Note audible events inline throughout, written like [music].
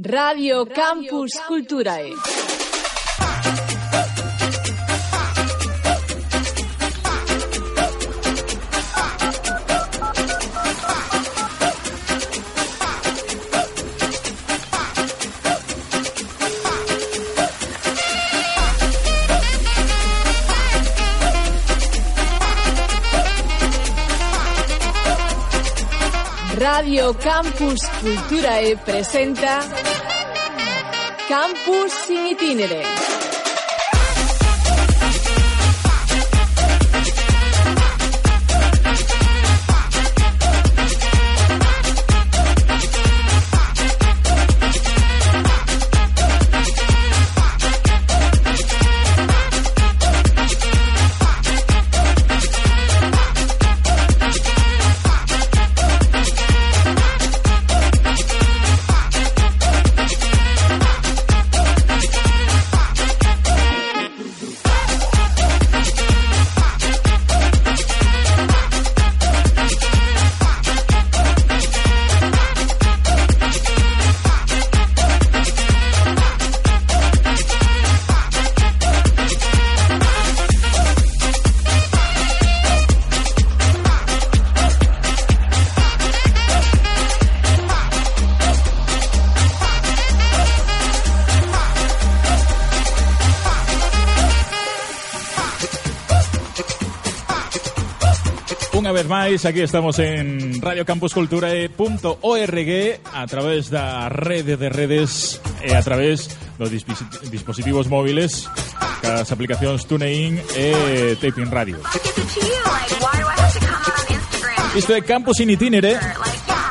Radio Campus Culturae. Radio Campus Culturae presenta Campus in itinere. tenéis, aquí estamos en radiocampusculturae.org a través da rede de redes e a través dos dispositivos móviles cas aplicacións TuneIn e Taping Radio. Isto é Campus in Itinere.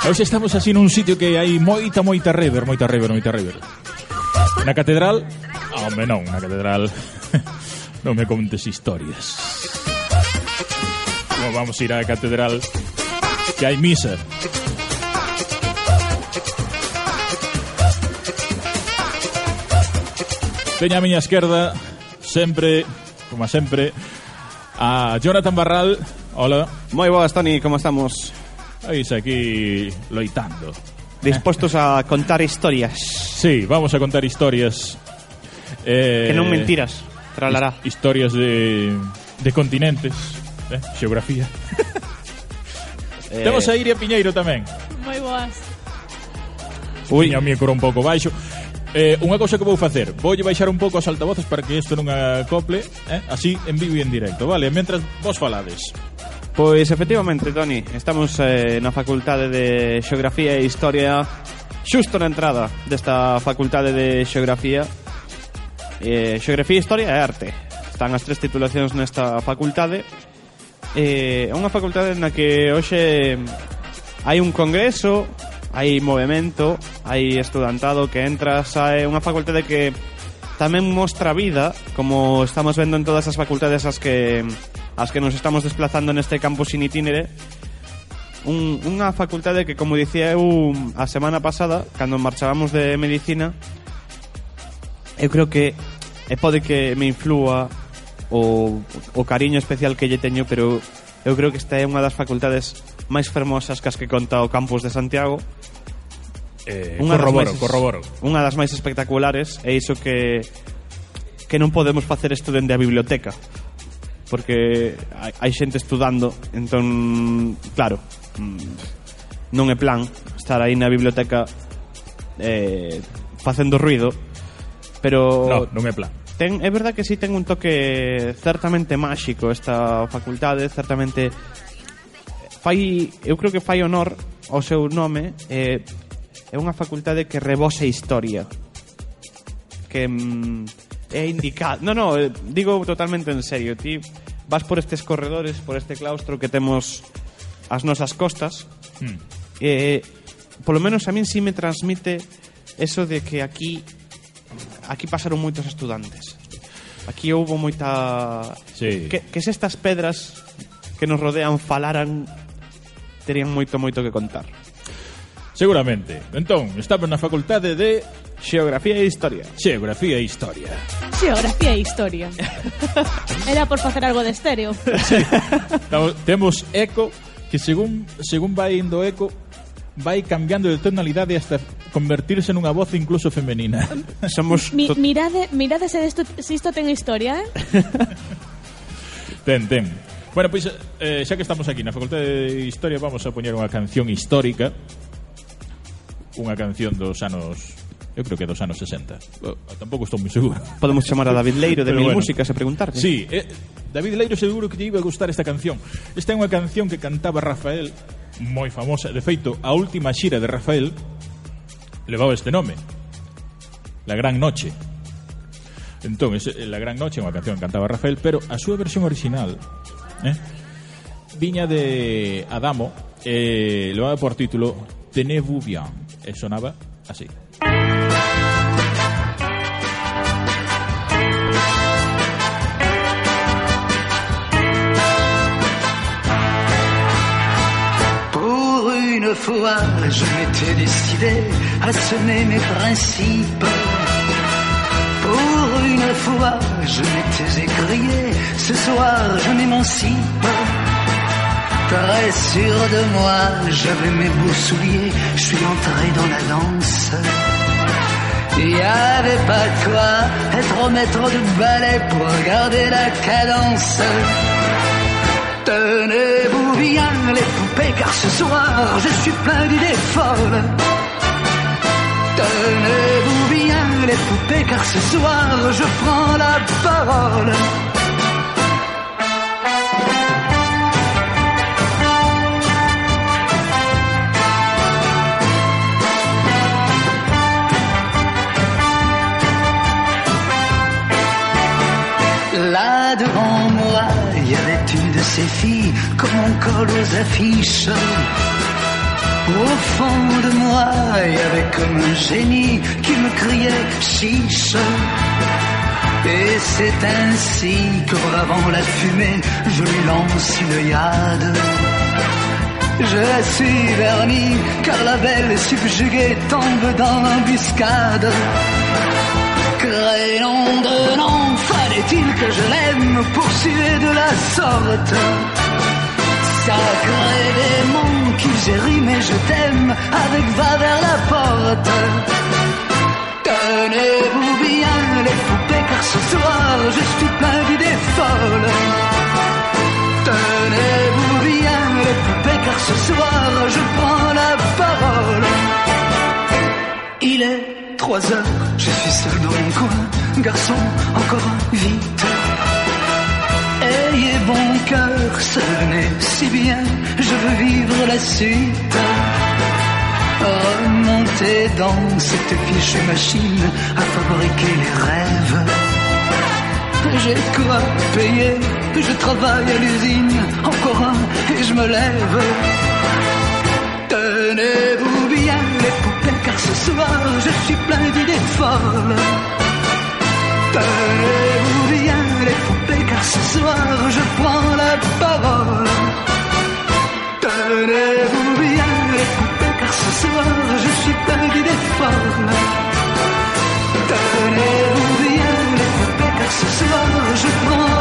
Hoxe estamos así nun sitio que hai moita, moita rever, moita rever, moita rever. Na catedral? Ah, oh, hombre, non, na catedral. [laughs] non me contes historias. Como vamos a ir á catedral que hai misa. Teña a miña esquerda sempre, como sempre, a Jonathan Barral. Hola. Moi boas, Toni, como estamos? Veis aquí loitando. Dispostos a contar historias Sí, vamos a contar historias. Eh, Que non mentiras, tralará his- Historias de, de continentes, eh, Xeografía. [laughs] eh... Temos a Iria Piñeiro tamén. Moi boas. Ui, a micro un pouco baixo. Eh, unha cousa que vou facer Voulle baixar un pouco as altavoces para que isto non acople eh? Así en vivo e en directo Vale, mentras vos falades Pois efectivamente, Toni Estamos eh, na Facultade de Xeografía e Historia Xusto na entrada desta Facultade de Xeografía eh, Xeografía, Historia e Arte Están as tres titulacións nesta facultade eh, é unha facultade na que hoxe hai un congreso, hai movimento, hai estudantado que entra, sae, unha facultade que tamén mostra vida, como estamos vendo en todas as facultades as que as que nos estamos desplazando neste campus in itinere, un, unha facultade que, como dicía eu a semana pasada, cando marchábamos de medicina, eu creo que e pode que me inflúa o, o cariño especial que lle teño, pero eu creo que esta é unha das facultades máis fermosas que as que conta o campus de Santiago. Eh, unha corroboro, das máis, corroboro. Unha das máis espectaculares é iso que que non podemos facer isto dende a biblioteca porque hai, hai xente estudando entón, claro mm, non é plan estar aí na biblioteca eh, facendo ruido pero no, non é plan ten, é verdad que si sí ten un toque certamente máxico esta facultade, certamente fai, eu creo que fai honor ao seu nome, eh, é unha facultade que rebose historia. Que mm, é indicado. No, no, eh, digo totalmente en serio, ti vas por estes corredores, por este claustro que temos as nosas costas. Mm. Eh, polo menos a min si sí me transmite eso de que aquí aquí pasaron moitos estudantes. Aquí houve moita... Sí. Que, que se estas pedras que nos rodean falaran terían moito moito que contar. Seguramente. Entón, estamos na facultade de Xeografía e Historia. Xeografía e Historia. Xeografía e Historia. Era por facer algo de estéreo. Sí. Estamos, temos eco que según según vai indo eco vai cambiando de tonalidade hasta convertirse nunha voz incluso femenina. [laughs] Somos Mi, mirade, mirade se isto, se isto ten historia, eh? [laughs] ten, ten. Bueno, pois, pues, eh, xa que estamos aquí na Facultade de Historia, vamos a poñer unha canción histórica. Unha canción dos anos... Eu creo que dos anos 60. Eu, tampouco estou moi seguro. [laughs] Podemos chamar a David Leiro de Mil bueno, Músicas a preguntarle. Sí, eh, David Leiro seguro que te iba a gustar esta canción. Esta é unha canción que cantaba Rafael moi famosa. De feito, a última xira de Rafael levaba este nome. La Gran Noche. Entón, ese, La Gran Noche é unha canción que cantaba Rafael, pero a súa versión original eh, viña de Adamo, eh, levaba por título Tenez-vous bien, e sonaba así. Música fois, je m'étais décidé à semer mes principes. Pour une fois, je m'étais écrié, ce soir je m'émancipe. Très sûr de moi, j'avais mes beaux souliers, je suis entré dans la danse. Il n'y avait pas quoi être au maître de ballet pour garder la cadence. Tenez-vous les poupées car ce soir je suis plein d'idées folles. Tenez-vous bien les poupées car ce soir je prends la parole. Là devant ces filles comme on colle aux affiches. Au fond de moi, il y avait comme un génie qui me criait chiche. Et c'est ainsi que bravant la fumée, je lui lance une yade. Je suis verni car la belle subjuguée tombe dans l'embuscade. Crayon de nom, fallait-il que je l'aime poursuivre de la sorte? Sacré démon qui j'ai rimé je t'aime avec va vers la porte. Tenez-vous bien les poupées car ce soir je suis plein d'idées folles. Tenez-vous bien les poupées car ce soir je prends la parole. Il est 3 heures, je suis seul dans mon coin. Garçon, encore vite. Ayez bon cœur, ça venait si bien. Je veux vivre la suite. Remontez dans cette fichue machine à fabriquer les rêves. J'ai quoi payer, je travaille à l'usine. Encore un et je me lève. Tenez-vous car ce soir je suis plein d'idées folles. Tenez-vous bien les poupées car ce soir je prends la parole. Tenez-vous bien les poupées car ce soir je suis plein d'idées folles. Tenez-vous bien les poupées car ce soir je prends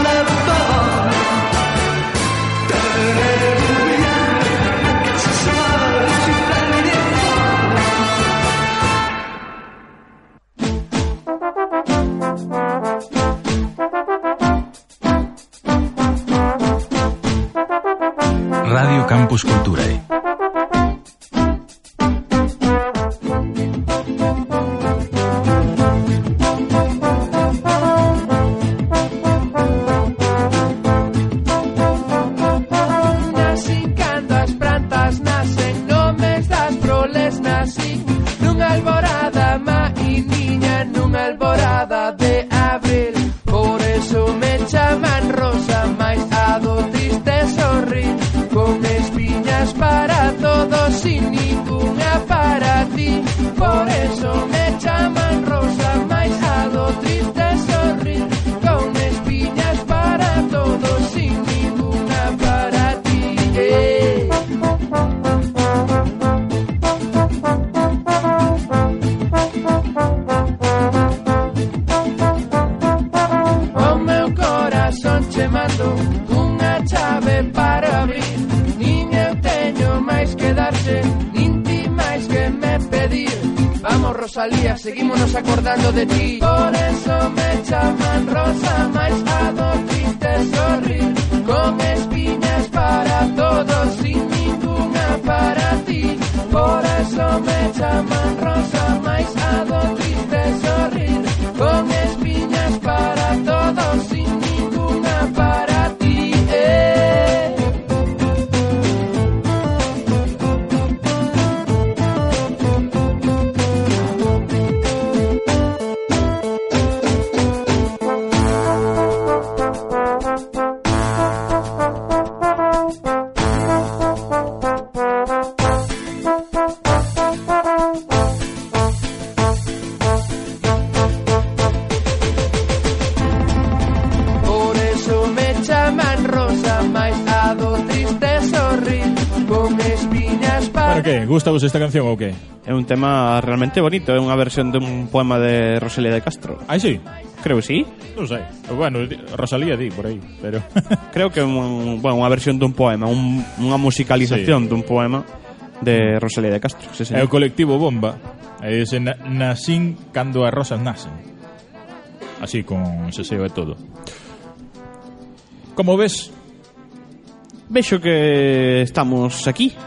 Campus Culturae. know that Gusta vos esta canción ou que? É un tema realmente bonito, é unha versión dun poema de Rosalía de Castro. Ah, sí? Creo que sí. Non sei. Bueno, Rosalía di por aí, pero... [laughs] Creo que é un, bueno, unha versión dun poema, un, unha musicalización sí. dun poema de Rosalía de Castro. Sí, é o colectivo Bomba. É ese na, Nasín cando as rosas nacen. Así, con seseo e todo. Como ves, vexo que estamos aquí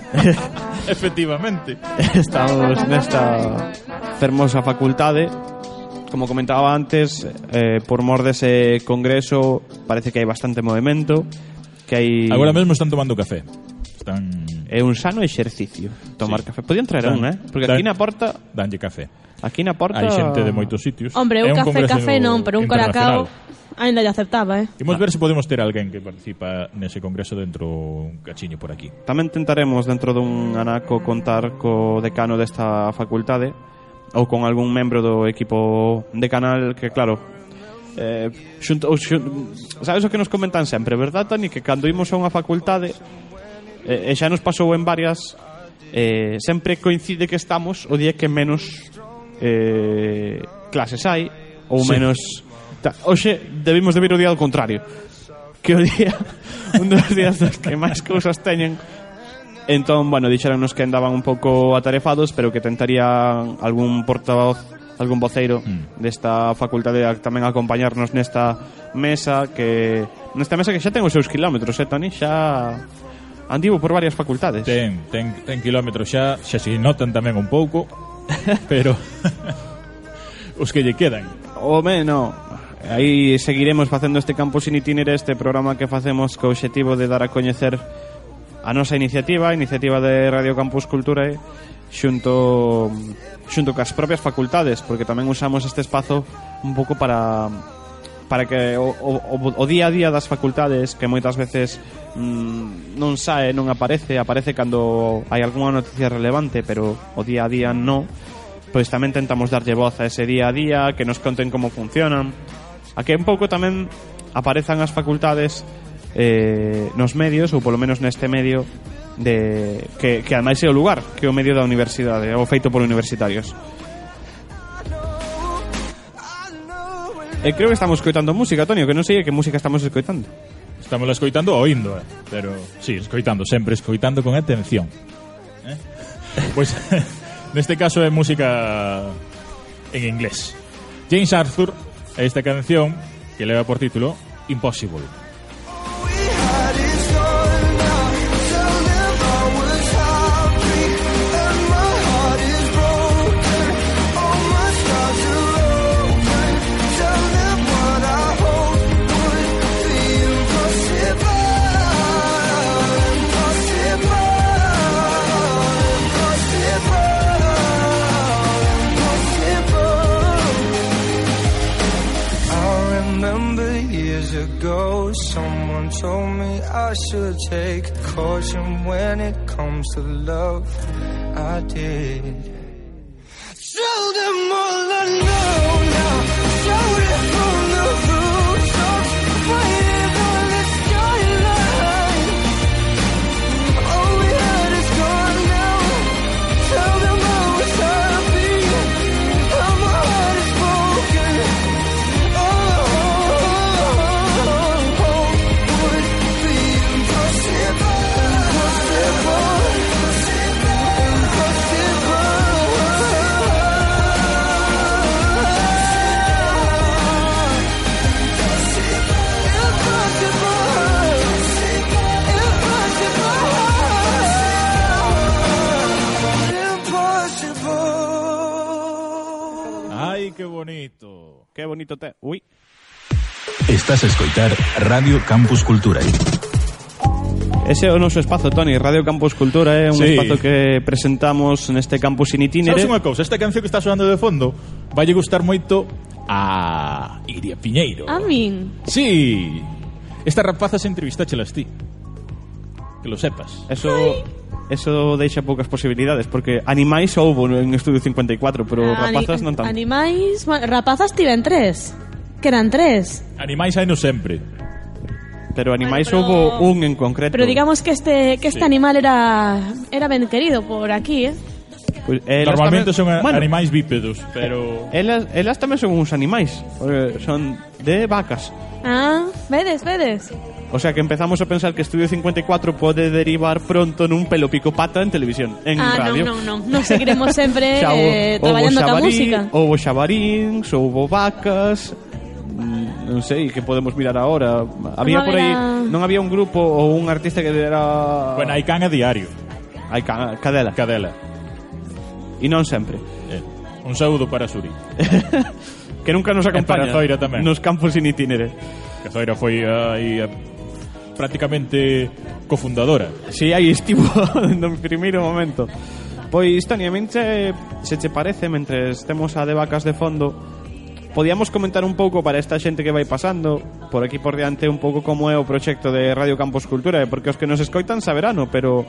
[laughs] Efectivamente. Estamos nesta fermosa facultade. Como comentaba antes, eh, por mor dese congreso parece que hai bastante movimento, que hai Agora mesmo están tomando café. Están É un sano exercicio tomar sí. café. Podían traer dan, un, eh? Porque dan, aquí na porta danlle café. Aquí na porta hai xente de moitos sitios. Hombre, un, é un café café non, pero un caracao Ainda lle aceptaba, eh. Imos ver se podemos ter alguén que participa nese congreso dentro un cachiño por aquí. Tamén tentaremos dentro dun anaco contar co decano desta facultade ou con algún membro do equipo decanal que, claro, eh, xunto, xun, sabes o que nos comentan sempre, verdad, Tani? Que cando imos a unha facultade eh, e xa nos pasou en varias eh, sempre coincide que estamos o día que menos eh, clases hai ou sí. menos Ta, hoxe debimos de vir o día ao contrario que o día [laughs] un dos días dos que máis cousas teñen entón, bueno, dixeronnos que andaban un pouco atarefados pero que tentarían algún portavoz algún voceiro mm. desta facultade a tamén acompañarnos nesta mesa que nesta mesa que xa ten os seus kilómetros, eh, Toni? Xa andivo por varias facultades. Ten, ten, ten kilómetros xa, xa se notan tamén un pouco, pero [laughs] [laughs] os que lle quedan. O menos. Aí seguiremos facendo este campus in itinere, este programa que facemos co obxectivo de dar a coñecer a nosa iniciativa, a iniciativa de Radio Campus Cultura eh, xunto xunto cas propias facultades, porque tamén usamos este espazo un pouco para para que o, o, o día a día das facultades que moitas veces mm, non sae, non aparece, aparece cando hai algunha noticia relevante, pero o día a día non, pois tamén tentamos darlle voz a ese día a día, que nos conten como funcionan, A que un pouco tamén aparezan as facultades eh, nos medios, ou polo menos neste medio, de que, que ademais é o lugar, que é o medio da universidade, o feito por universitarios. E creo que estamos escoitando música, Antonio, que non sei que música estamos escoitando. Estamos escoitando o eh? pero sí, escoitando, sempre escoitando con atención. ¿Eh? Pois pues, [laughs] neste caso é música en inglés. James Arthur esta canción que leva por título Impossible. Caution when it comes to love. I did. que bonito. Que bonito te... Ui. Estás a escoitar Radio Campus Cultura. Ese é o noso espazo, Toni, Radio Campus Cultura é un sí. espazo que presentamos neste campus in itinere. Sabes unha cousa, esta canción que está sonando de fondo vai gustar moito a Iria Piñeiro. A min? Sí. Esta rapaza se entrevistachelas ti. Que lo sepas. Eso... Ay eso deixa poucas posibilidades porque animais houbo en Estudio 54 pero ah, rapazas non tanto animais rapazas tiven tres que eran tres animais hai no sempre pero animais bueno, pero, houbo un en concreto pero digamos que este que este sí. animal era era ben querido por aquí eh Pues elas Normalmente tamén, son bueno, animais bípedos, pero... Elas, elas tamén son uns animais, eh, son de vacas. Ah, vedes, vedes. O sea que empezamos a pensar que Estudio 54 pode derivar pronto nun pelo pico pata en televisión, en ah, radio. non, non, non. Nos seguiremos sempre Xa, [laughs] eh, traballando ca música. Houbo xabaríns, houbo vacas, mm, non sei que podemos mirar agora. Había por aí, non había un grupo ou un artista que era Bueno, hai can a diario. Hai can, cadela. Cadela. E non sempre. Eh, un saúdo para Suri. [laughs] que nunca nos acompaña. E para Zoira tamén. Nos campos in itinere. Que Zoira foi aí uh, prácticamente cofundadora. Si sí, aí estivo [laughs] no primeiro momento. Pois, Tania, minche, se che parece, mentre temos a de vacas de fondo, podíamos comentar un pouco para esta xente que vai pasando por aquí por diante un pouco como é o proxecto de Radio Campos Cultura, eh, porque os que nos escoitan saberano, pero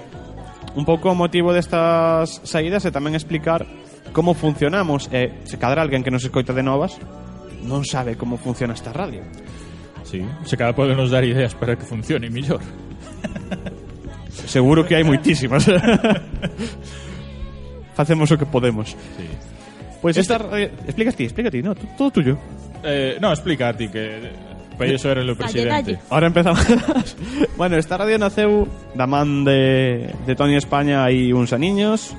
un pouco o motivo destas saídas e tamén explicar como funcionamos e se cadra alguén que nos escoita de novas non sabe como funciona esta radio. Sí. Se cada pode nos dar ideas para que funcione mellor. [laughs] Seguro que hai moitísimas Facemos [laughs] o que podemos Sí. Pois esta radio... Explicas ti, explica ti, no, todo tuyo. Eh, no, explica a ti que para eso era o presidente. Ahora empezamos. [laughs] bueno, esta radio naceu da man de, de Tony España hai uns aniños.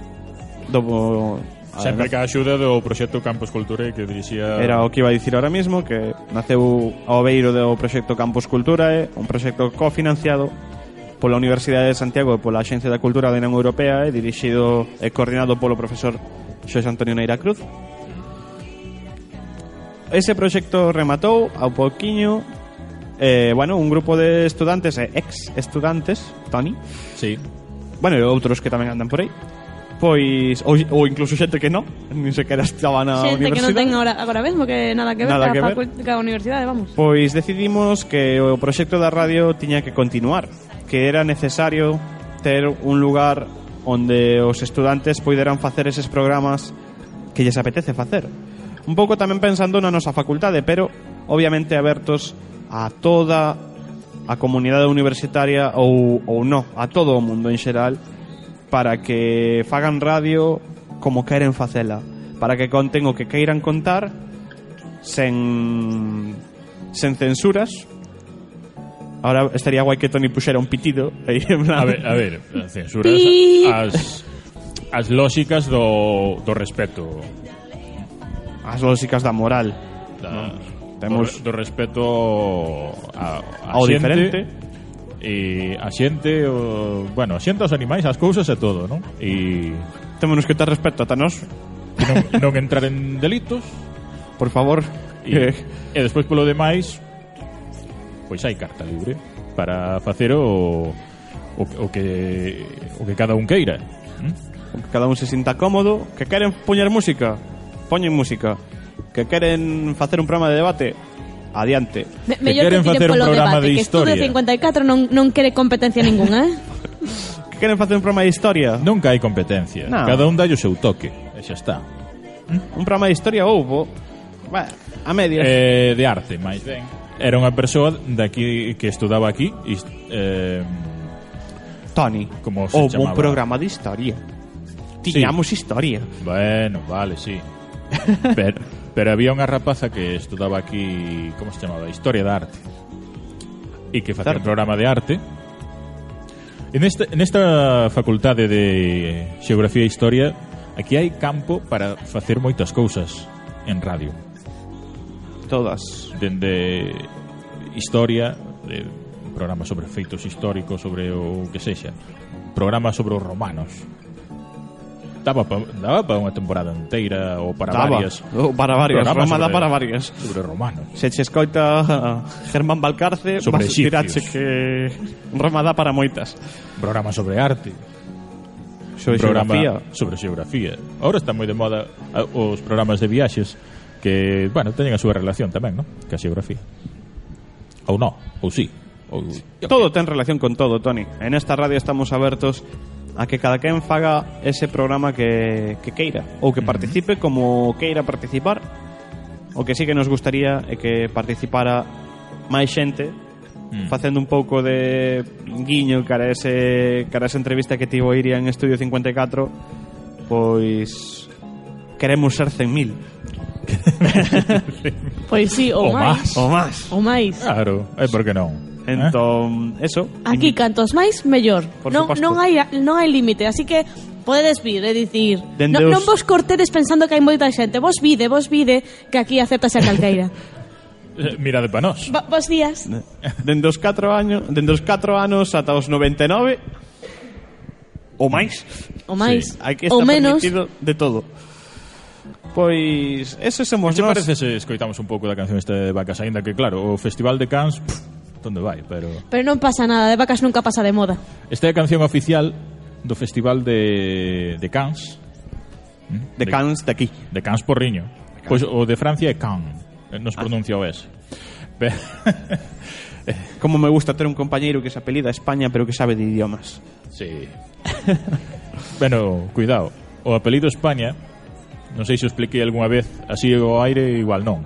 Do, Sempre que a axuda do proxecto Campos Cultura que dirixía... Era o que iba a dicir ahora mismo, que naceu ao beiro do proxecto Campos Cultura, eh, un proxecto cofinanciado pola Universidade de Santiago e pola Axencia da Cultura da Unión Europea e dirixido e coordinado polo profesor Xosé Antonio Neira Cruz. Ese proxecto rematou ao pouquiño eh, bueno, un grupo de estudantes eh, e ex estudantes, Tony. Sí. Bueno, e outros que tamén andan por aí pois ou, ou incluso xente que non, nin sequera estaba na xente universidade. Xente que non ten agora, agora mesmo que nada que ver nada que ver. Ca universidade, vamos. Pois decidimos que o proxecto da radio tiña que continuar, que era necesario ter un lugar onde os estudantes poideran facer eses programas que lles apetece facer. Un pouco tamén pensando na nosa facultade, pero obviamente abertos a toda a comunidade universitaria ou, ou non, a todo o mundo en xeral, para que fagan radio como queren facela, para que conten o que queiran contar sen sen censuras. Ahora estaría guai que Tony puxera un pitido aí en plan. A ver, a ver, censuras ¡Pi! as as lóxicas do do respeto. As lógicas da moral. Da. Temos do, do respeto a, a ao xente, diferente e a xente o, bueno, a xente os animais, as cousas e todo, non? E temos que ter respecto ata nós non, non entrar en delitos, por favor. E, e despois polo demais pois hai carta libre para facer o o, o que o que cada un queira. ¿Mm? Que cada un se sinta cómodo, que queren poñer música, poñen música. Que queren facer un programa de debate, Adiante. Me, que queren que facer un programa debate, de historia. Que Estudio 54 non, non quere competencia ninguna, eh? [laughs] que queren facer un programa de historia? Nunca hai competencia. No. Cada un dalle o seu toque. E xa está. ¿Mm? Un programa de historia houbo. Bueno, a media. Eh, de arte, máis ben. Era unha persoa daqui que estudaba aquí e eh, Tony, como se chamaba. un programa de historia. Tiñamos sí. historia. Bueno, vale, sí. Pero Pero había unha rapaza que estudaba aquí, como se chamaba? Historia da arte. E que facía un programa de arte. En esta, en esta facultade de Xeografía e Historia, aquí hai campo para facer moitas cousas en radio. Todas. Dende historia, de programa sobre feitos históricos, sobre o que sexa, Programa sobre os romanos, daba pa, daba para unha temporada inteira ou para daba, varias. Ou para varias, Programa Roma dá para varias. Sobre romanos. Se che escoita eh, Germán Balcarce, sobre vas tirache que Roma dá para moitas. Programa sobre arte. Sobre programa xeografía. Sobre xeografía. Ahora está moi de moda os programas de viaxes que, bueno, teñen a súa relación tamén, non? Que a xeografía. Ou non, ou sí. Ou... Todo ten relación con todo, Toni. En esta radio estamos abertos a que cada quen faga ese programa que, que queira ou que participe como queira participar o que sí que nos gustaría é que participara máis xente mm. facendo un pouco de guiño cara a ese cara a esa entrevista que tivo Iria en Estudio 54 pois queremos ser 100.000 Pois sí, [laughs] ou, máis. máis. O máis. O máis. Claro, e por que non? ¿Eh? Entón, eh? eso. Aquí cantos máis, mellor. Por non, suposto. non hai non hai límite, así que podedes vir, é dicir, Dende non, os... non vos cortedes pensando que hai moita xente, vos vide, vos vide que aquí aceptase a calqueira. [laughs] Eh, mirade pa nós. Bo, bos días. Dende os 4 años, dende os 4 anos ata os 99 ou máis. O máis. Sí. que está estar menos. de todo. Pois, ese somos nós. Que parece se escoitamos un pouco da canción esta de Vacas, aínda que claro, o Festival de Cans pff, onde vai, pero... Pero non pasa nada, de vacas nunca pasa de moda. Esta é a canción oficial do Festival de, de Cannes. Mm, de, de Cannes de aquí. De Cannes Porriño. Pois o de Francia é Cannes, eh, nos ah. pronuncia o S. Pero... [laughs] Como me gusta ter un compañeiro que se apelida España pero que sabe de idiomas. Sí. [laughs] bueno, cuidado. O apelido España, non sei se o expliquei algunha vez, así o aire igual non.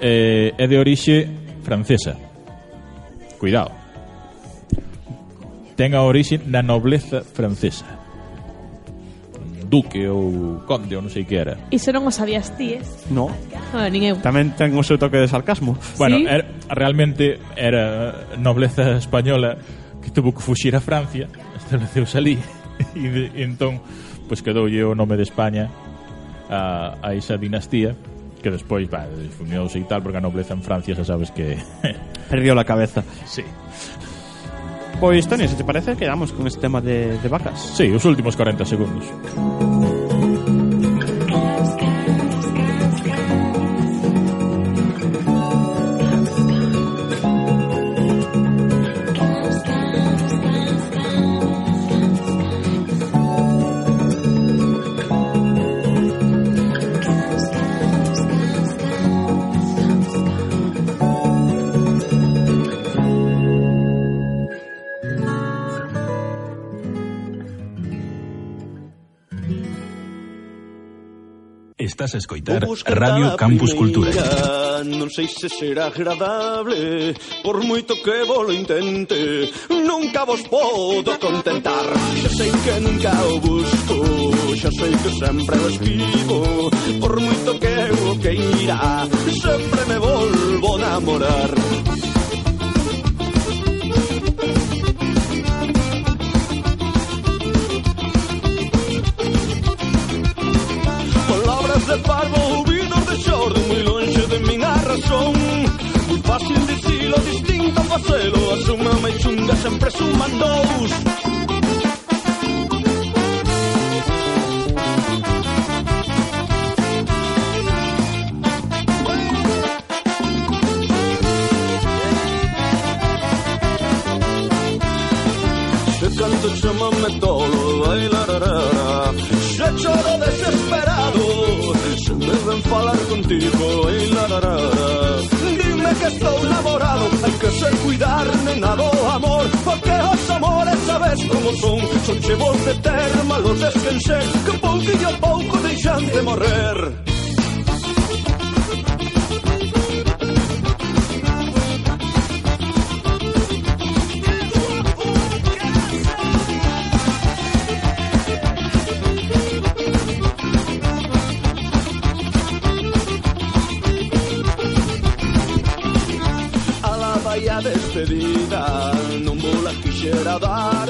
Eh, é de orixe francesa cuidado, ten a orixe na nobleza francesa. Duque ou conde ou non sei que era. Iso non o sabías ti, eh? No. Ah, nin eu. Tamén ten o seu toque de sarcasmo. Bueno, ¿Sí? era, realmente era nobleza española que tuvo que fuxir a Francia, estableceuse ali, [laughs] e, de, e entón, pois pues, quedoulle o nome de España a, a esa dinastía que despois va, difundiuse e tal porque a nobleza en Francia xa sabes que [laughs] perdió la cabeza. Sí. Pois, Tony, se te parece, quedamos con este tema de, de vacas. Sí, os últimos 40 segundos. Estás a escoitar Radio Campus Cultura. Non sei se será agradable, por moito que volo intente, nunca vos podo contentar. Xa sei que nunca o busco, xa sei que sempre o esquivo, por moito que o queira, sempre me volvo a namorar. de parvo, vino de sordo, muy longe de mi razón. Muy fácil decirlo, distinto facelo, a su mama y chunga siempre suman dos. Se canto chama me to falar contigo e la, la, la. Dime que estou namorado, hai que ser cuidarme nena do amor. Porque os amores sabes como son? Son chevos de ter malos desquenxer Que pouquinho a pouco deixan de morrer. quiera dar.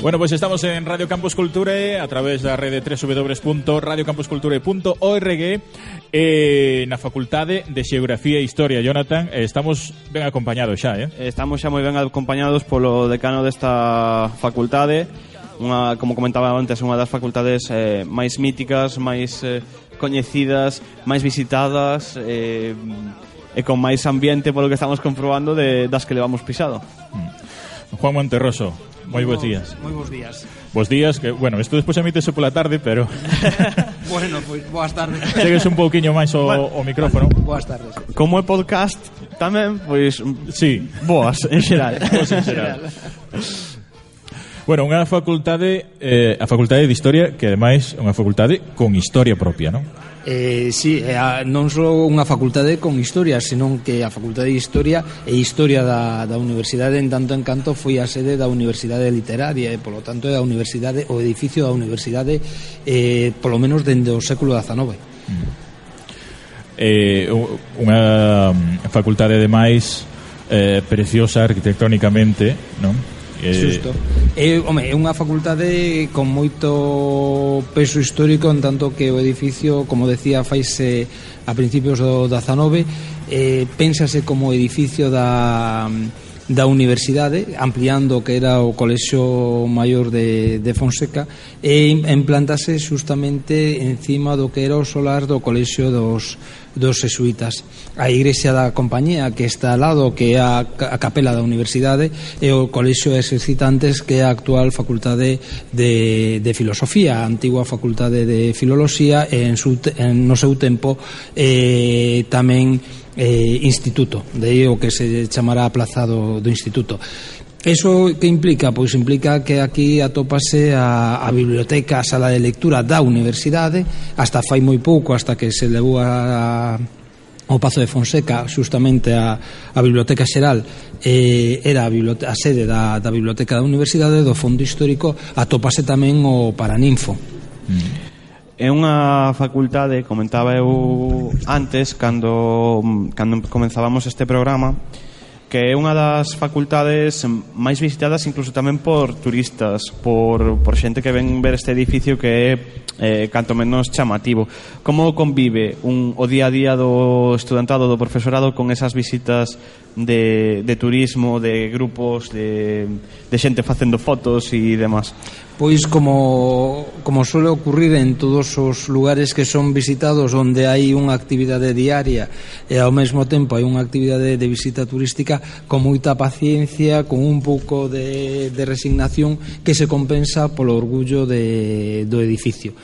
Bueno, pues estamos en Radio Campus Culture a través da rede www.radiocampusculture.org eh, na Facultade de Xeografía e Historia. Jonathan, estamos ben acompañados xa, eh? Estamos xa moi ben acompañados polo decano desta facultade, unha, como comentaba antes, unha das facultades eh, máis míticas, máis eh, coñecidas, máis visitadas, eh, e con máis ambiente polo que estamos comprobando de, das que levamos pisado. Mm. Juan Monterroso, moi bons días. Moi bons días. Bos días, que, bueno, isto despois emítese pola tarde, pero... [laughs] bueno, pois, pues, boas tardes. [laughs] Chegues un pouquiño máis o, bueno, o micrófono. Boas tardes. Como é podcast, tamén, pois... Sí. Boas, en xeral. [laughs] Boas, en xeral. Bueno, unha facultade, eh, a facultade de Historia, que ademais é unha facultade con historia propia, non? Eh, sí, eh, non só unha facultade con historia, senón que a facultade de historia e historia da, da universidade en tanto en canto foi a sede da universidade literaria e polo tanto é a universidade o edificio da universidade eh, polo menos dende o século XIX. Mm. Eh, unha mm, facultade de máis eh, preciosa arquitectónicamente, non? Eh... Xusto. É, home, é unha facultade con moito peso histórico en tanto que o edificio, como decía, faise a principios do 19 eh, pénsase como edificio da da universidade ampliando o que era o colexo maior de, de Fonseca e implantase justamente encima do que era o solar do colexo dos, dos jesuitas a igrexa da compañía que está al lado que é a, a capela da universidade e o colexo de exercitantes que é a actual facultade de, de filosofía a antigua facultade de filoloxía e en, su, en no seu tempo eh, tamén eh, instituto, de aí o que se chamará a plaza do, do instituto. Eso que implica? Pois implica que aquí atópase a, a biblioteca, a sala de lectura da universidade, hasta fai moi pouco, hasta que se levou a, a o Pazo de Fonseca, xustamente a, a Biblioteca Xeral, eh, era a, a sede da, da Biblioteca da Universidade, do Fondo Histórico, atópase tamén o Paraninfo. Mm É unha facultade, comentaba eu antes, cando, cando comenzábamos este programa, que é unha das facultades máis visitadas incluso tamén por turistas, por, por xente que ven ver este edificio que é eh, canto menos chamativo. Como convive un, o día a día do estudantado, do profesorado, con esas visitas de, de turismo, de grupos, de, de xente facendo fotos e demás? Pois como, como suele ocurrir en todos os lugares que son visitados onde hai unha actividade diaria e ao mesmo tempo hai unha actividade de visita turística con moita paciencia, con un pouco de, de resignación que se compensa polo orgullo de, do edificio.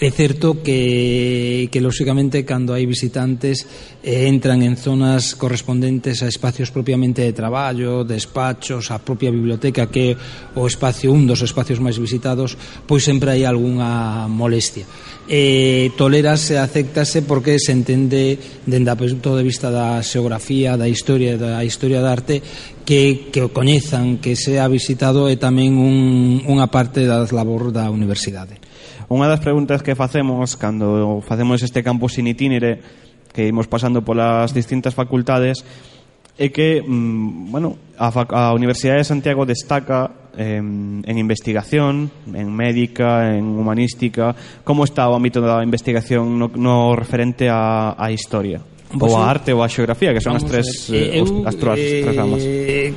É certo que, que lóxicamente, cando hai visitantes, eh, entran en zonas correspondentes a espacios propiamente de traballo, despachos, a propia biblioteca, que o espacio un dos espacios máis visitados, pois sempre hai algunha molestia. Eh, tolerase, aceptase, porque se entende, dende o punto de vista da xeografía, da historia, da historia da arte, que, que o coñezan, que sea visitado, é tamén un, unha parte da labor da universidade. Unha das preguntas que facemos cando facemos este campus in itinere que imos pasando polas distintas facultades é que, mm, bueno, a, a Universidade de Santiago destaca eh, en investigación, en médica, en humanística, como está o ámbito da investigación no, no referente a, a historia? Vos, ou a arte ou a xeografía, que son as tres eh, os, as tres, eh, tres ramas. Eh,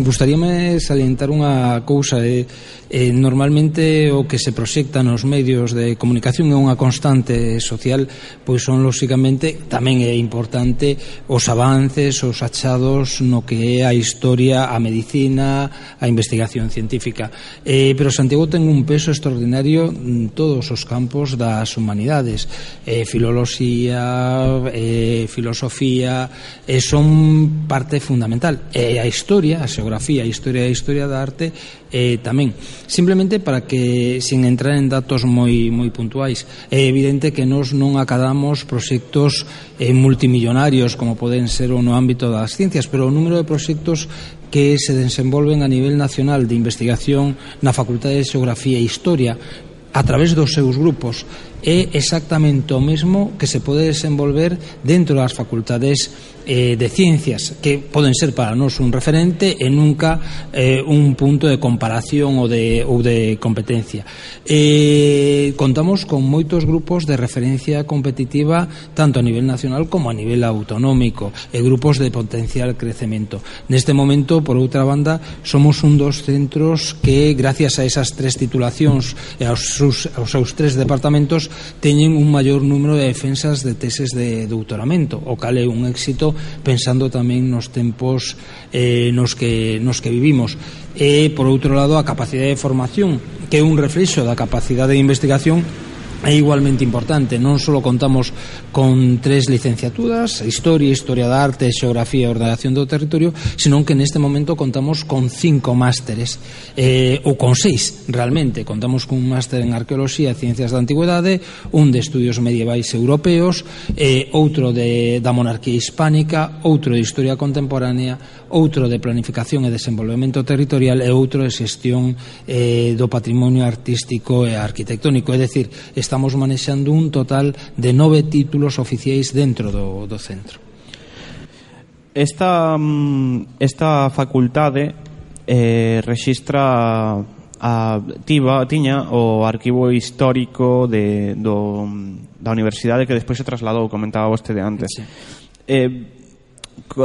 gustaríame salientar unha cousa, eh, eh, normalmente o que se proxecta nos medios de comunicación é unha constante social, pois son lóxicamente tamén é importante os avances, os achados no que é a historia, a medicina, a investigación científica. Eh, pero Santiago ten un peso extraordinario en todos os campos das humanidades, eh, filoloxía, eh, filosofía e son parte fundamental. E a historia, a xeografía, a historia e a historia da arte eh, tamén. Simplemente para que sin entrar en datos moi moi puntuais é evidente que nos non acadamos proxectos eh, multimillonarios como poden ser o no ámbito das ciencias pero o número de proxectos que se desenvolven a nivel nacional de investigación na Facultade de Xeografía e Historia a través dos seus grupos é exactamente o mesmo que se pode desenvolver dentro das facultades eh, de ciencias que poden ser para nós un referente e nunca eh, un punto de comparación ou de, ou de competencia. Eh, contamos con moitos grupos de referencia competitiva tanto a nivel nacional como a nivel autonómico e grupos de potencial crecemento. Neste momento por outra banda somos un dos centros que gracias a esas tres titulacións e aos, seus, aos seus tres departamentos teñen un maior número de defensas de teses de doutoramento, o cal é un éxito pensando tamén nos tempos eh, nos, que, nos que vivimos. E, por outro lado, a capacidade de formación, que é un reflexo da capacidade de investigación é igualmente importante. Non só contamos con tres licenciaturas, Historia, Historia da Arte, Xeografía e Ordenación do Territorio, senón que neste momento contamos con cinco másteres, eh, ou con seis, realmente. Contamos con un máster en Arqueoloxía e Ciencias da Antigüedade, un de Estudios Medievais Europeos, eh, outro de, da Monarquía Hispánica, outro de Historia Contemporánea, outro de Planificación e Desenvolvemento Territorial e outro de Xestión eh, do Patrimonio Artístico e Arquitectónico. É dicir, está estamos manexando un total de nove títulos oficiais dentro do, do centro. Esta, mm, esta facultade eh, registra a, tiba, tiña o arquivo histórico de, do, da universidade que despois se trasladou, comentaba vostede antes. Sí. Eh,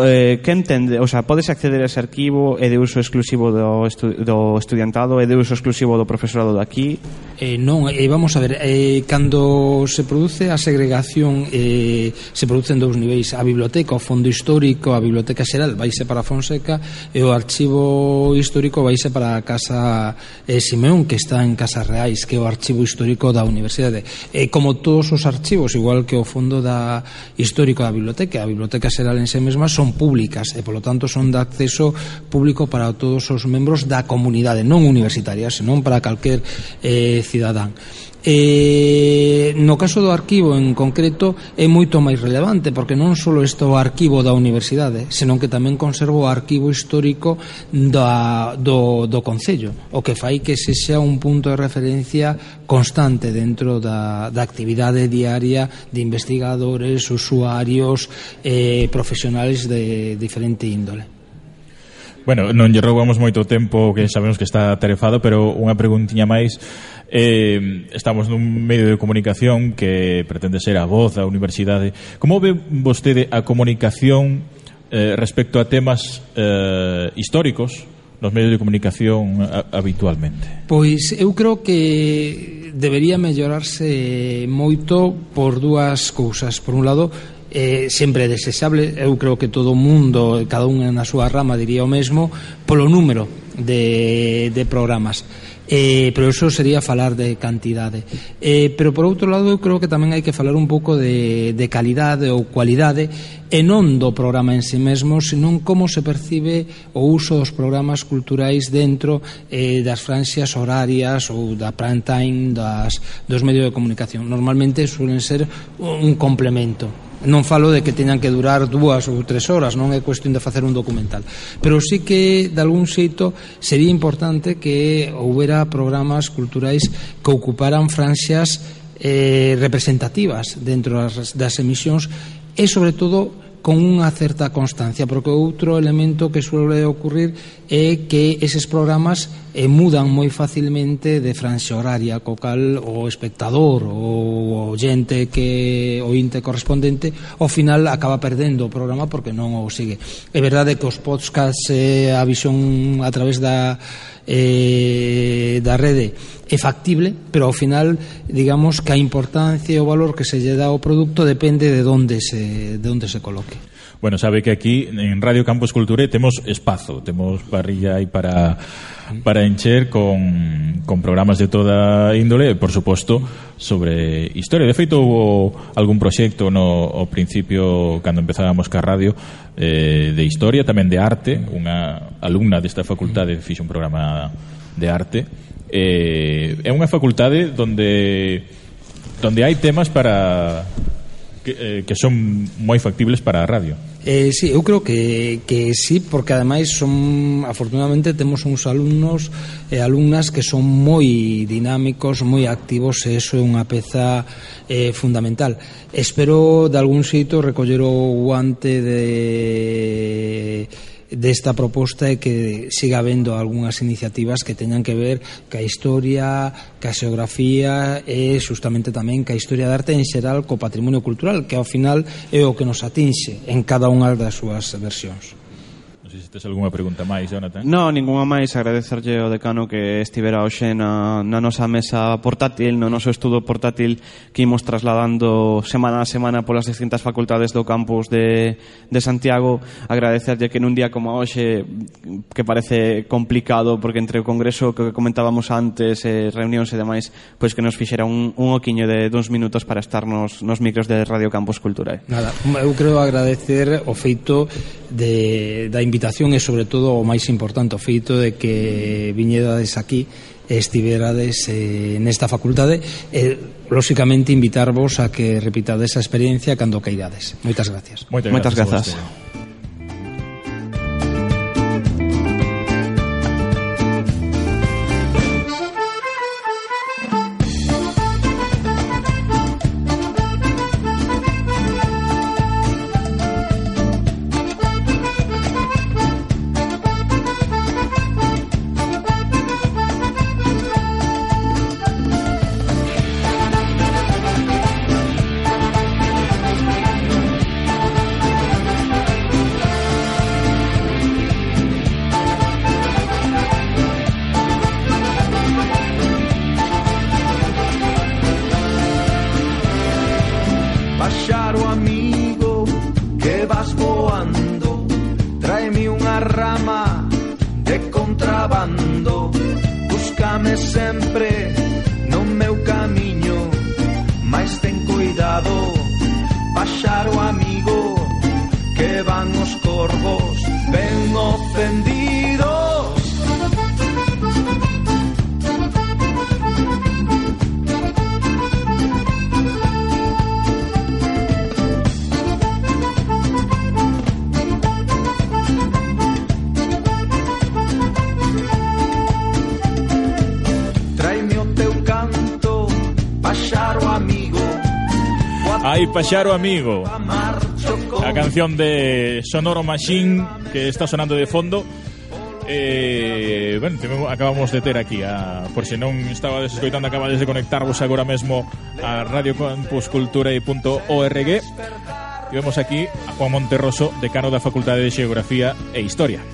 eh, quen tende, o sea, podes acceder a ese arquivo é de uso exclusivo do, estu, do estudiantado, é de uso exclusivo do profesorado daqui? Eh, non, eh, vamos a ver, eh, cando se produce a segregación eh, se producen dous niveis, a biblioteca, o fondo histórico, a biblioteca xeral vaise para Fonseca e o archivo histórico vaise para a Casa eh, Simeón, que está en Casas Reais, que é o archivo histórico da Universidade. Eh, como todos os archivos, igual que o fondo da histórico da biblioteca, a biblioteca xeral en se mesmo mesmas son públicas e polo tanto son de acceso público para todos os membros da comunidade, non universitaria, senón para calquer eh, cidadán. Eh, no caso do arquivo en concreto é moito máis relevante porque non só está o arquivo da universidade senón que tamén conservo o arquivo histórico da, do, do Concello o que fai que se xa un punto de referencia constante dentro da, da actividade diaria de investigadores, usuarios eh, profesionales de diferente índole. Bueno, non lle roubamos moito tempo que sabemos que está tarefado, pero unha preguntiña máis. Eh, estamos nun medio de comunicación que pretende ser a voz da universidade. Como ve vostede a comunicación eh, respecto a temas eh, históricos nos medios de comunicación a, habitualmente? Pois eu creo que debería mellorarse moito por dúas cousas. Por un lado, eh, sempre desexable. Eu creo que todo o mundo cada un na súa rama diría o mesmo polo número de, de programas. Eh, pero eso sería falar de cantidade. Eh, pero por outro lado eu creo que tamén hai que falar un pouco de, de calidade ou cualidade e non do programa en si sí mesmo senón como se percibe o uso dos programas culturais dentro eh, das franxas horarias ou da prime time das, dos medios de comunicación. Normalmente suelen ser un complemento non falo de que teñan que durar dúas ou tres horas, non é cuestión de facer un documental. Pero sí que, de algún xeito, sería importante que houbera programas culturais que ocuparan franxas eh, representativas dentro das, das emisións e, sobre todo, con unha certa constancia, porque outro elemento que suele ocurrir é que eses programas eh, mudan moi facilmente de franxa horaria, co cal o espectador ou o xente que o inte correspondente ao final acaba perdendo o programa porque non o sigue. É verdade que os podcasts eh, a visión a través da eh, da rede é factible, pero ao final digamos que a importancia e o valor que se lle dá ao produto depende de onde se de onde se coloque. Bueno, sabe que aquí en Radio Campus Culture temos espazo, temos parrilla aí para para encher con, con programas de toda índole e, por suposto, sobre historia. De feito, houve algún proxecto no ao principio, cando empezábamos ca radio, eh, de historia, tamén de arte. Unha alumna desta facultade mm. fixe un programa de arte. Eh, é unha facultade donde donde hai temas para que, eh, que son moi factibles para a radio. Eh, sí, eu creo que, que sí, porque ademais son, afortunadamente temos uns alumnos e eh, alumnas que son moi dinámicos, moi activos e eso é unha peza eh, fundamental. Espero de algún xeito recoller o guante de desta proposta é que siga habendo algunhas iniciativas que teñan que ver ca historia, ca xeografía e justamente tamén ca historia da arte en xeral co patrimonio cultural, que ao final é o que nos atinxe en cada unha das súas versións se tes algunha pregunta máis, Jonathan. No, ningunha máis. Agradecerlle ao decano que estivera hoxe na, na nosa mesa portátil, no noso estudo portátil que imos trasladando semana a semana polas distintas facultades do campus de, de Santiago. Agradecerlle que nun día como hoxe, que parece complicado, porque entre o Congreso que comentábamos antes, eh, reunións e demais, pois que nos fixera un, un oquiño de duns minutos para estar nos, nos micros de Radio Campus Cultura. Nada, eu creo agradecer o feito de, da invitación cuestión e sobre todo o máis importante o feito de que viñedades aquí estiverades eh, nesta facultade e, lóxicamente, invitarvos a que repitades esa experiencia cando queirades. Moitas gracias. Moitas, Moitas grazas. grazas. Ai, Paxaro Amigo. A canción de Sonoro Machine Que está sonando de fondo. Eh, bueno, acabamos de ter aquí a, Por se non estaba desescoitando Acabades de conectarvos agora mesmo A radiocampuscultura.org E vemos aquí a Juan Monterroso Decano da Facultade de Xeografía e Historia.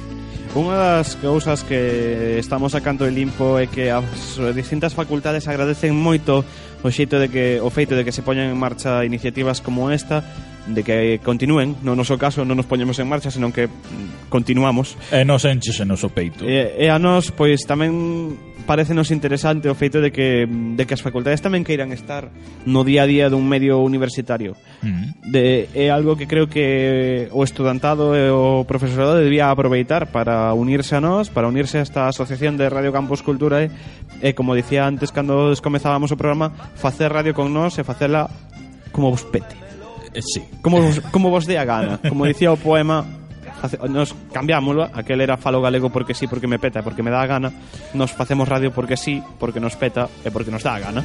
Unha das cousas que estamos sacando de limpo é que as distintas facultades agradecen moito o xeito de que o feito de que se poñan en marcha iniciativas como esta de que continúen, no noso caso non nos poñemos en marcha, senón que continuamos. E nos enches en noso peito. E, e a nos, pois, tamén parecenos interesante o feito de que, de que as facultades tamén queiran estar no día a día dun medio universitario. Mm. de, é algo que creo que o estudantado e o profesorado debía aproveitar para unirse a nós, para unirse a esta asociación de Radio Campus Cultura e, e como dicía antes cando descomezábamos o programa, facer radio con nós e facela como vos pete. Eh, sí. Como vos, como vos dé a gana. Como dicía o poema nos cambiámoslo, aquel era falo galego porque sí, porque me peta, porque me dá a gana, nos facemos radio porque sí, porque nos peta e porque nos dá a gana.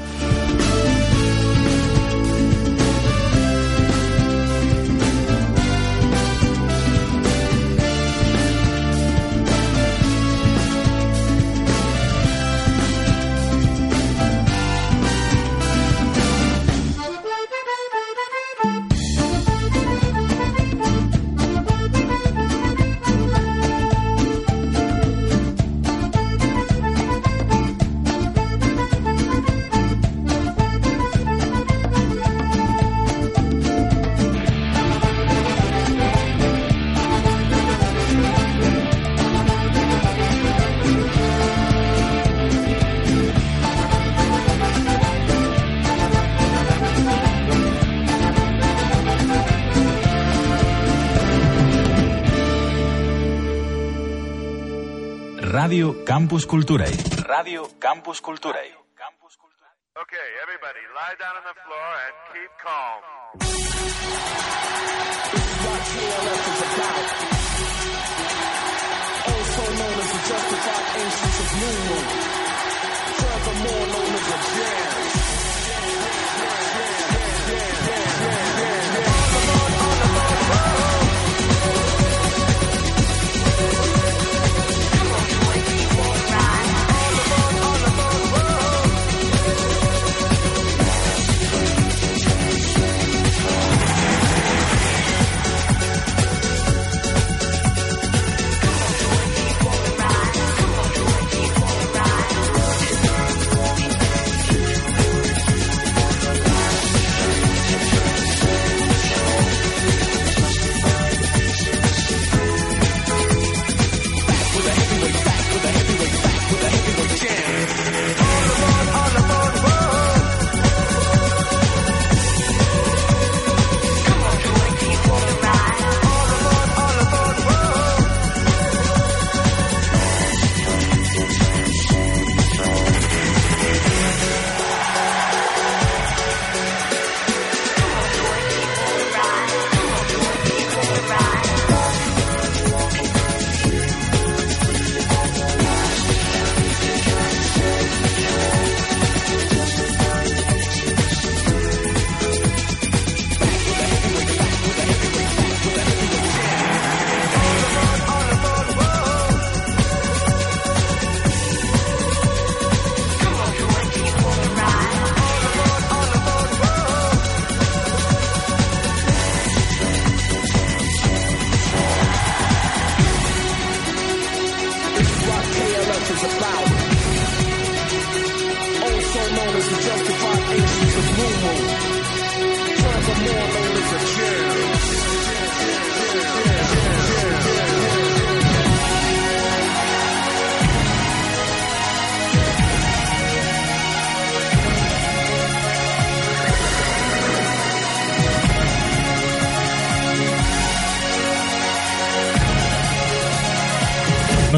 Campus Culturae. Radio Campus Culturae. Okay, everybody, lie down on the floor and keep calm. Also known as the justified ancients of New Moon. Furthermore known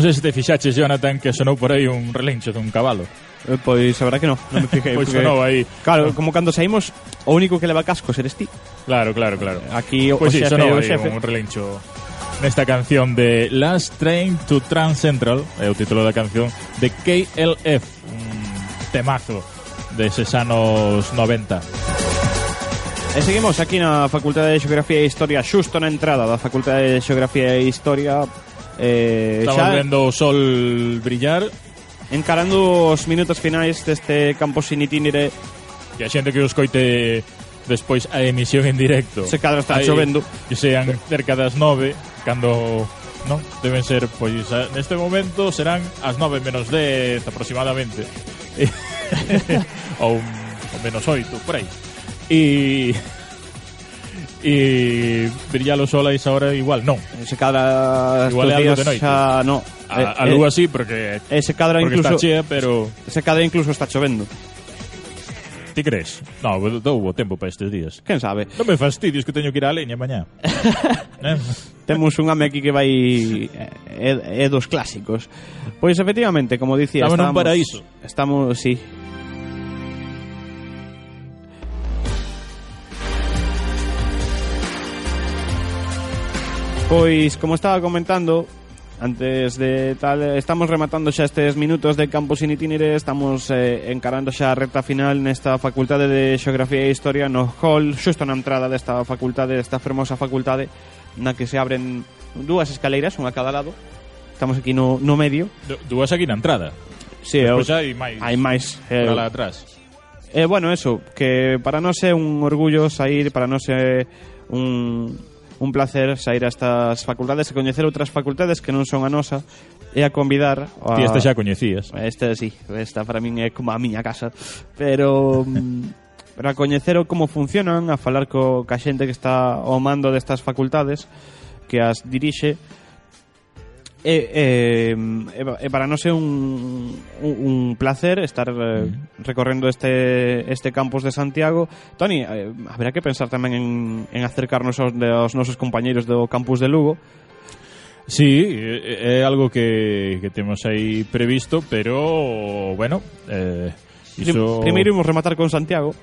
non sei se te fixaches, Jonathan, que sonou por aí un relincho dun cabalo. Eh, pois a verdad que non, non me fijei. [laughs] pois porque, sonou aí. Claro, como cando saímos, o único que leva cascos eres ti. Claro, claro, claro. Eh, aquí o, pois o sí, xefe, sonou o xefe. un relincho nesta canción de Last Train to Trans Central, é o título da canción de KLF, un temazo deses anos 90. E seguimos aquí na Facultade de Xeografía e Historia, xusto na entrada da Facultade de Xeografía e Historia Eh, Estamos xa, vendo o sol brillar. Encarando os minutos finais deste campo sin itinere. Que a xente que os coite despois a emisión en directo. Se cadra está Aí, chovendo. Que sean cerca das nove Cando no, deben ser Pois a, neste momento serán as nove menos dez aproximadamente. Ou, [laughs] [laughs] ou menos oito, por aí. E y brilla los soles hora igual no. Ese cadra igual é algo de no. Xa, no. A, eh, eh, así porque ese cadra porque incluso está chea, pero ese cadra incluso está chovendo. Ti crees? No, dou o tempo para estes días. Quen sabe? Non me fastidies que teño que ir á leña mañá. [laughs] eh? Temos un ame aquí que vai é, é dos clásicos. Pois efectivamente, como dicía, estamos, estamos un paraíso. Estamos, sí, Pois, como estaba comentando, antes de tal, estamos rematando xa estes minutos de Campus in Itinere, estamos eh, encarando xa a recta final nesta Facultade de Xeografía e Historia no hall, xusto na entrada desta facultade, desta fermosa facultade, na que se abren dúas escaleiras, unha a cada lado. Estamos aquí no, no medio. Dúas aquí na entrada. Sí, Despois eu, hai máis. Hai máis. Eh, para lá atrás. Eh, bueno, eso, que para nós é un orgullo sair, para nós é un un placer sair a estas facultades e coñecer outras facultades que non son a nosa e a convidar a... Ti esta xa coñecías. Esta sí, esta para min é como a miña casa. Pero... Mm, para coñecer como funcionan, a falar co, ca xente que está ao mando destas facultades que as dirixe E, eh, eh, para nós é un, un, un placer estar eh, recorrendo este, este campus de Santiago Toni, eh, haberá que pensar tamén en, en acercarnos aos, aos nosos compañeiros do campus de Lugo Sí, é algo que, que temos aí previsto, pero, bueno, eh, iso... Primeiro imos rematar con Santiago.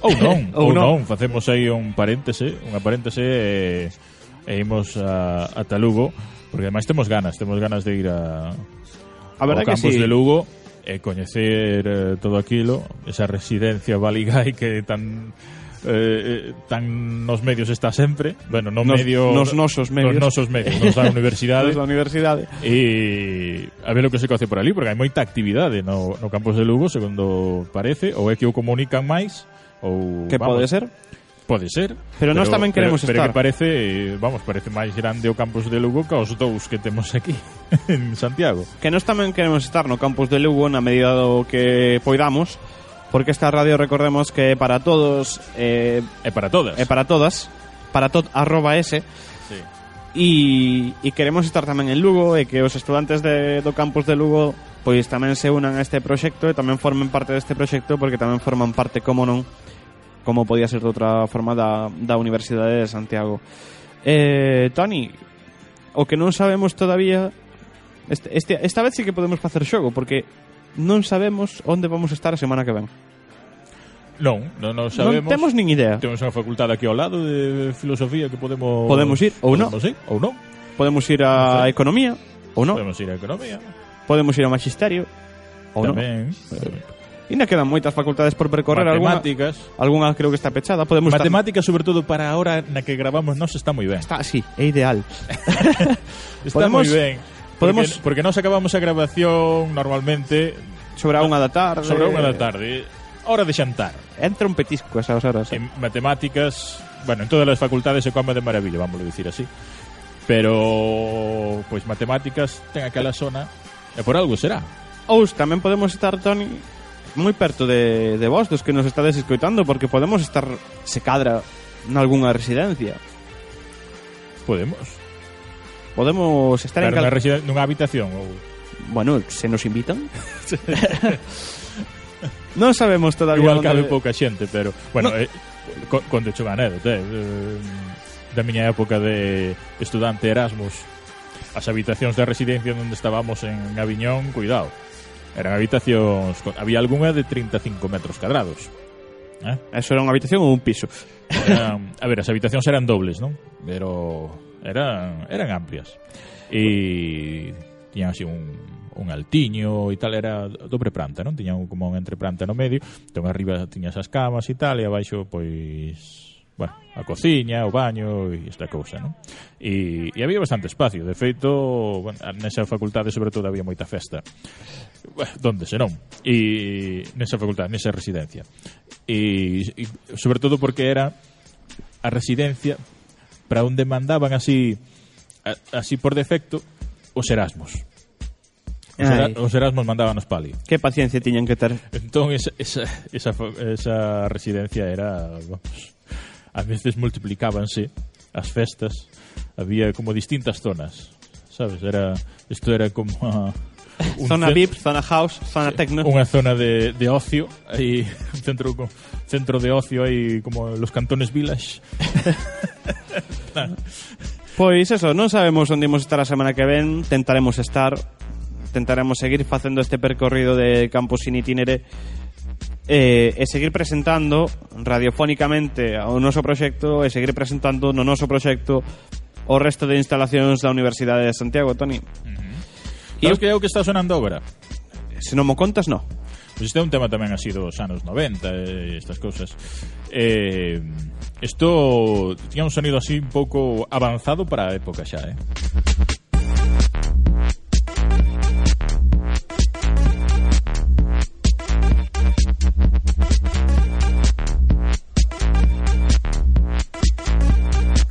Oh, ou non, [laughs] ou, oh, ou oh, non. non, facemos aí un paréntese, unha paréntese e, e imos a, a Talugo. Porque ademais temos ganas, temos ganas de ir a, a ao campus que sí. de Lugo eh, e coñecer eh, todo aquilo, esa residencia Baligai que tan eh, eh, tan nos medios está sempre, bueno, no nos, medio nos nosos medios, nos nosos medios, nos da [laughs] universidade, nos da universidade. E a ver o que se coce por ali, porque hai moita actividade no, no campus de Lugo, segundo parece, ou é que o comunican máis ou que pode ser? Pode ser. Pero, pero nós tamén queremos pero, pero estar. Pero que parece, vamos, parece máis grande o campus de Lugo que os dous que temos aquí [laughs] en Santiago. Que nós tamén queremos estar no campus de Lugo na medida do que poidamos, porque esta radio recordemos que é para todos eh, é para todas. É para todas, para tot arroba s. Sí. E, e queremos estar tamén en Lugo e que os estudantes de, do campus de Lugo pois tamén se unan a este proxecto e tamén formen parte deste proxecto porque tamén forman parte, como non, como podía ser de outra forma da, da Universidade de Santiago. Eh, Tony, o que non sabemos todavía este, este, esta vez sí que podemos facer xogo porque non sabemos onde vamos estar a semana que ven. Non, non, non sabemos. Non temos nin idea. Temos unha facultade aquí ao lado de filosofía que podemos podemos ir ou non. Podemos ir ou non. Podemos ir a no economía ou non. Podemos ir a economía. Podemos ir a magisterio ou non. Tamén. Tamén. Ainda quedan moitas facultades por percorrer Matemáticas. Alguna, alguna creo que está pechada Podemos Matemáticas estar... sobre todo para a hora na que gravamos nos está moi ben. Está, sí, é ideal. [laughs] Está Podemos... moi ben. Podemos... Porque, porque nos acabamos a grabación normalmente Sobre a unha da tarde. Sobre a unha da tarde. Hora de xantar. Entra un petisco esas horas eh. En matemáticas Bueno, en todas as facultades se come de maravilla, vamos a dicir así. Pero, pois, matemáticas ten aquela zona E por algo será. Ou tamén podemos estar, Toni moi perto de, de vos, dos que nos estades escoitando, porque podemos estar, se cadra, nalgúna residencia. Podemos. Podemos estar Pero en... Cal... Residen... Nunha habitación ou... Bueno, se nos invitan. [laughs] non sabemos todavía Igual onde... cabe pouca xente, pero... Bueno, no. eh, con, con de anécdota, eh, da miña época de estudante Erasmus, as habitacións da residencia onde estábamos en Aviñón, cuidado. Eran habitacións... Había algunha de 35 metros cadrados. Eh? Eso era unha habitación ou un piso? Eran, a ver, as habitacións eran dobles, non? Pero eran, eran amplias. E tiñan así un, un altiño e tal, era dobre planta, non? Tiñan como un entreplanta no medio, entón arriba tiñas as camas e tal, e abaixo, pois bueno, a cociña, o baño e esta cousa, non? E, e había bastante espacio, de feito, bueno, nesa facultade sobre todo había moita festa donde senón e nesa facultade, nesa residencia. E, e sobre todo porque era a residencia para onde mandaban así a, así por defecto os Erasmus. Os, era, os Erasmus mandaban os pali que paciencia tiñan que ter. Entón esa, esa, esa, esa residencia era vamos, a veces multiplicábanse as festas. Había como distintas zonas sabes? Era isto era como a, un zona VIP, zona house, zona sí, techno. Unha zona de, de ocio, aí un centro centro de ocio aí como los cantones village. [laughs] Pois eso, non sabemos onde imos estar a semana que ven, tentaremos estar, tentaremos seguir facendo este percorrido de campus sin itinere eh, e seguir presentando radiofónicamente o noso proxecto e seguir presentando no noso proxecto o resto de instalacións da Universidade de Santiago, Toni. Mm -hmm. Sabes que é o que está sonando agora? Se non mo contas, no. Pois este é un tema tamén así dos anos 90 e estas cousas. Eh, isto tiña un sonido así un pouco avanzado para a época xa, eh?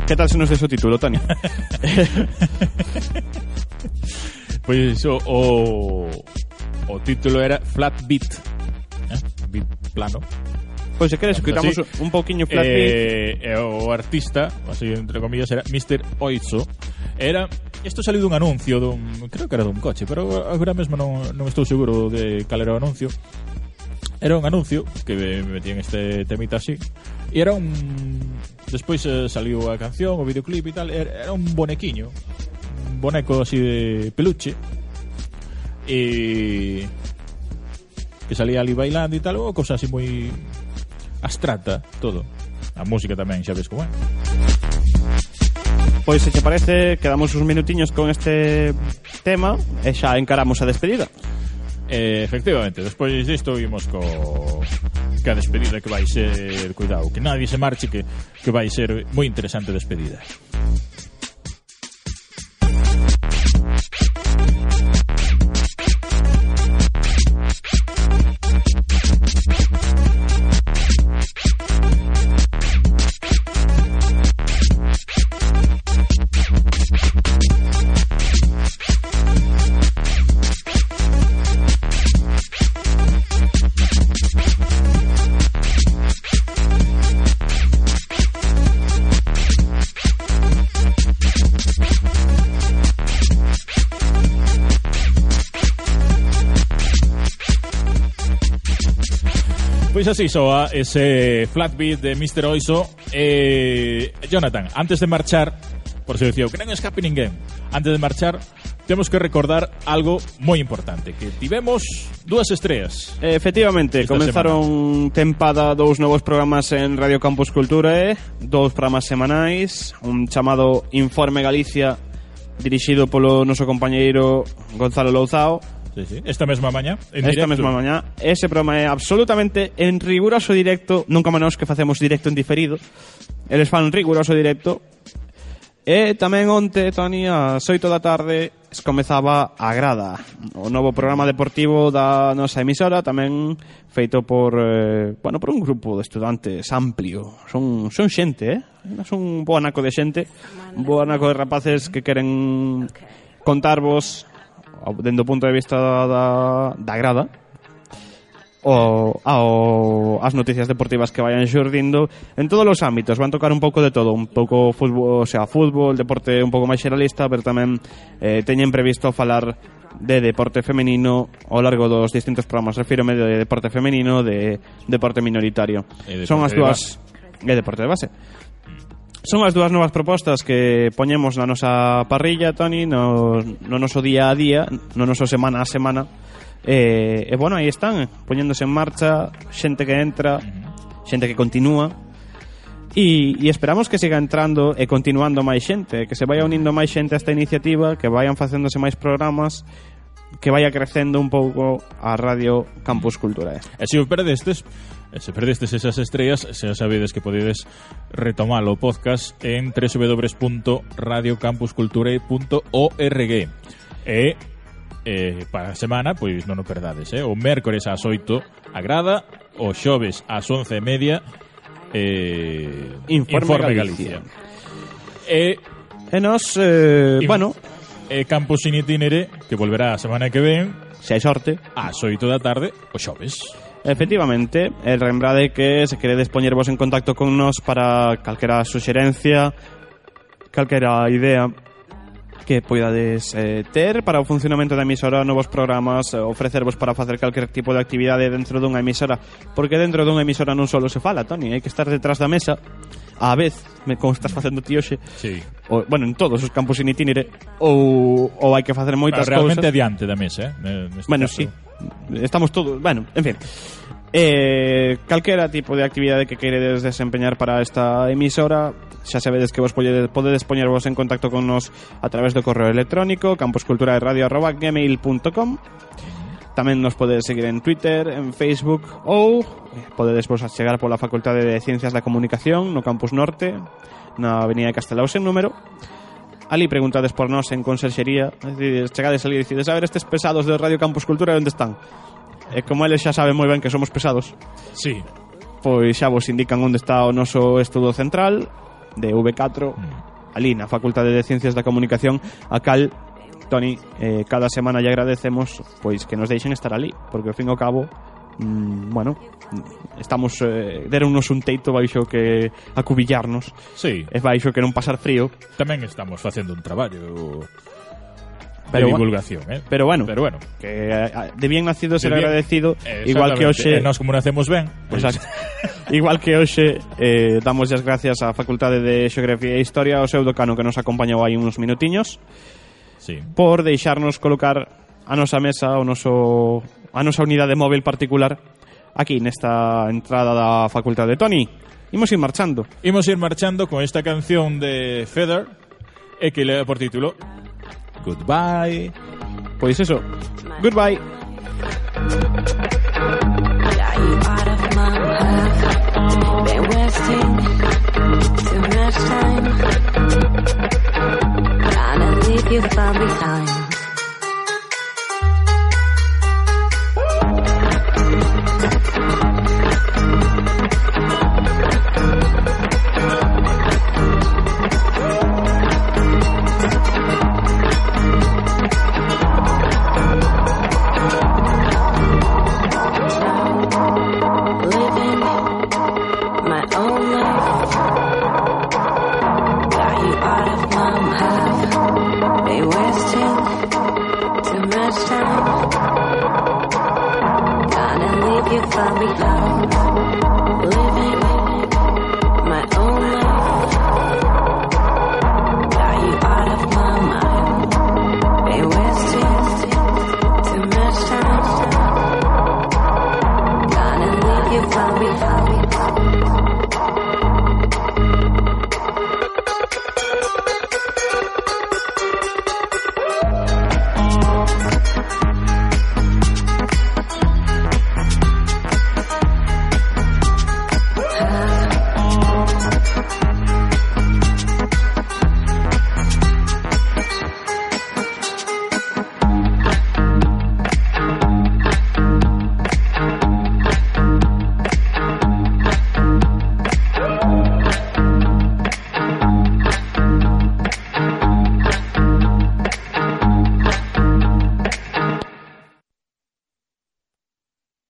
Que tal se nos des o título, Toni? [laughs] Pois o, o, o título era Flat Beat. Eh? Beat plano. Pois se queres escutamos así, un pouquiño Flat eh, Beat. E o artista, así entre comillas, era Mr. Oizo. Era Isto saliu dun anuncio dun, Creo que era dun coche Pero agora mesmo non, non estou seguro de cal era o anuncio Era un anuncio Que me metían este temita así E era un Despois eh, saliu a canción, o videoclip e tal Era, era un bonequiño boneco así de peluche e que salía ali bailando e tal, ou cosa así moi abstracta, todo. A música tamén, xa ves como é. Pois se che parece, quedamos uns minutiños con este tema e xa encaramos a despedida. Eh, efectivamente, despois disto vimos co que a despedida que vai ser, cuidado, que nadie se marche que, que vai ser moi interesante despedida. Esa se hizo ese flat beat de Mr. Oiso. Eh, Jonathan, antes de marchar, por si decía, que non escape Happening Game, antes de marchar, temos que recordar algo moi importante, que tivemos dúas estreas. Efectivamente, comenzaron semana. tempada dous novos programas en Radio Campus Cultura, eh? dous programas semanais, un chamado Informe Galicia, dirixido polo noso compañeiro Gonzalo Louzao, Sí, sí. Esta mesma mañá en Esta directo. mesma mañá Ese programa é absolutamente en riguroso directo Nunca menos que facemos directo en diferido Eles fan riguroso directo E tamén onte, Toni, a xoito da tarde Comezaba a grada O novo programa deportivo da nosa emisora Tamén feito por, eh, bueno, por un grupo de estudantes amplio Son, son xente, eh? Son un boanaco de xente Un boanaco de rapaces que queren okay. contarvos dende o punto de vista da, da grada o, ao, as noticias deportivas que vayan xurdindo en todos os ámbitos, van tocar un pouco de todo un pouco fútbol, o sea, fútbol, deporte un pouco máis xeralista, pero tamén eh, teñen previsto falar de deporte femenino ao largo dos distintos programas, refírome de deporte femenino de deporte minoritario. E deporte son as dúas de, de deporte de base. Son as dúas novas propostas que poñemos na nosa parrilla, Toni, no, no noso día a día, no noso semana a semana. E, eh, e eh, bueno, aí están, poñéndose en marcha, xente que entra, xente que continúa. E, e esperamos que siga entrando e continuando máis xente, que se vaya unindo máis xente a esta iniciativa, que vayan facéndose máis programas, que vaya crecendo un pouco a Radio Campus Cultura. E se os perdestes, Se perdestes esas estrellas, xa sabedes que podedes retomar o podcast en www.radiocampusculture.org E eh, para a semana, pois non o perdades, eh? o mércores ás 8 a grada, o xoves ás 11 e media eh, Informe, Informe Galicia. Galicia. E, e nos, eh, in, bueno... E Campus in Itinere, que volverá a semana que ven... Se hai sorte. Ás 8 da tarde, o xoves. Efectivamente, eh, lembrade que se queredes poñervos en contacto con nos para calquera suxerencia, calquera idea que poidades eh, ter para o funcionamento da emisora, novos programas, eh, ofrecervos para facer calquer tipo de actividade dentro dunha emisora, porque dentro dunha emisora non solo se fala, Toni, hai que estar detrás da mesa á vez me como estás facendo ti hoxe sí. o, bueno, en todos os campos in itinere ou, ou hai que facer ah, moitas cousas realmente cousas. adiante da mesa eh? Neste bueno, caso. sí, estamos todos bueno, en fin Eh, calquera tipo de actividade que queredes desempeñar para esta emisora xa sabedes que vos podedes, podedes poñervos en contacto con nos a través do correo electrónico campusculturaeradio.gmail.com Tamén nos podedes seguir en Twitter, en Facebook ou eh, podedes vos chegar pola Facultade de Ciencias da Comunicación no Campus Norte, na Avenida de Castelaos en número. Ali preguntades por nós en conserxería, decides, chegades ali e decides, a ver, estes pesados do Radio Campus Cultura onde están? E como eles xa saben moi ben que somos pesados. Sí. Pois xa vos indican onde está o noso estudo central de V4, mm. ali na Facultade de Ciencias da Comunicación, a cal Tony, eh, cada semana lle agradecemos pois que nos deixen estar ali, porque ao fin e ao cabo mm, bueno, mm, estamos eh, deronnos un teito baixo que acubillarnos. Sí. É baixo que non pasar frío. Tamén estamos facendo un traballo pero de divulgación, bueno, eh? Pero bueno, pero bueno, que a, de bien nacido ser agradecido, igual que hoxe eh, nós como nacemos ben, pues, [laughs] igual que hoxe eh, damos as gracias á Facultade de Xeografía e Historia ao seu docano que nos acompañou aí uns minutiños. Sí. por deixarnos colocar a nosa mesa o noso a nosa unidade móvil particular aquí nesta entrada da Facultade de Tony. Imos ir marchando. Imos ir marchando con esta canción de Feather e que leva por título Goodbye. Pois eso. Goodbye.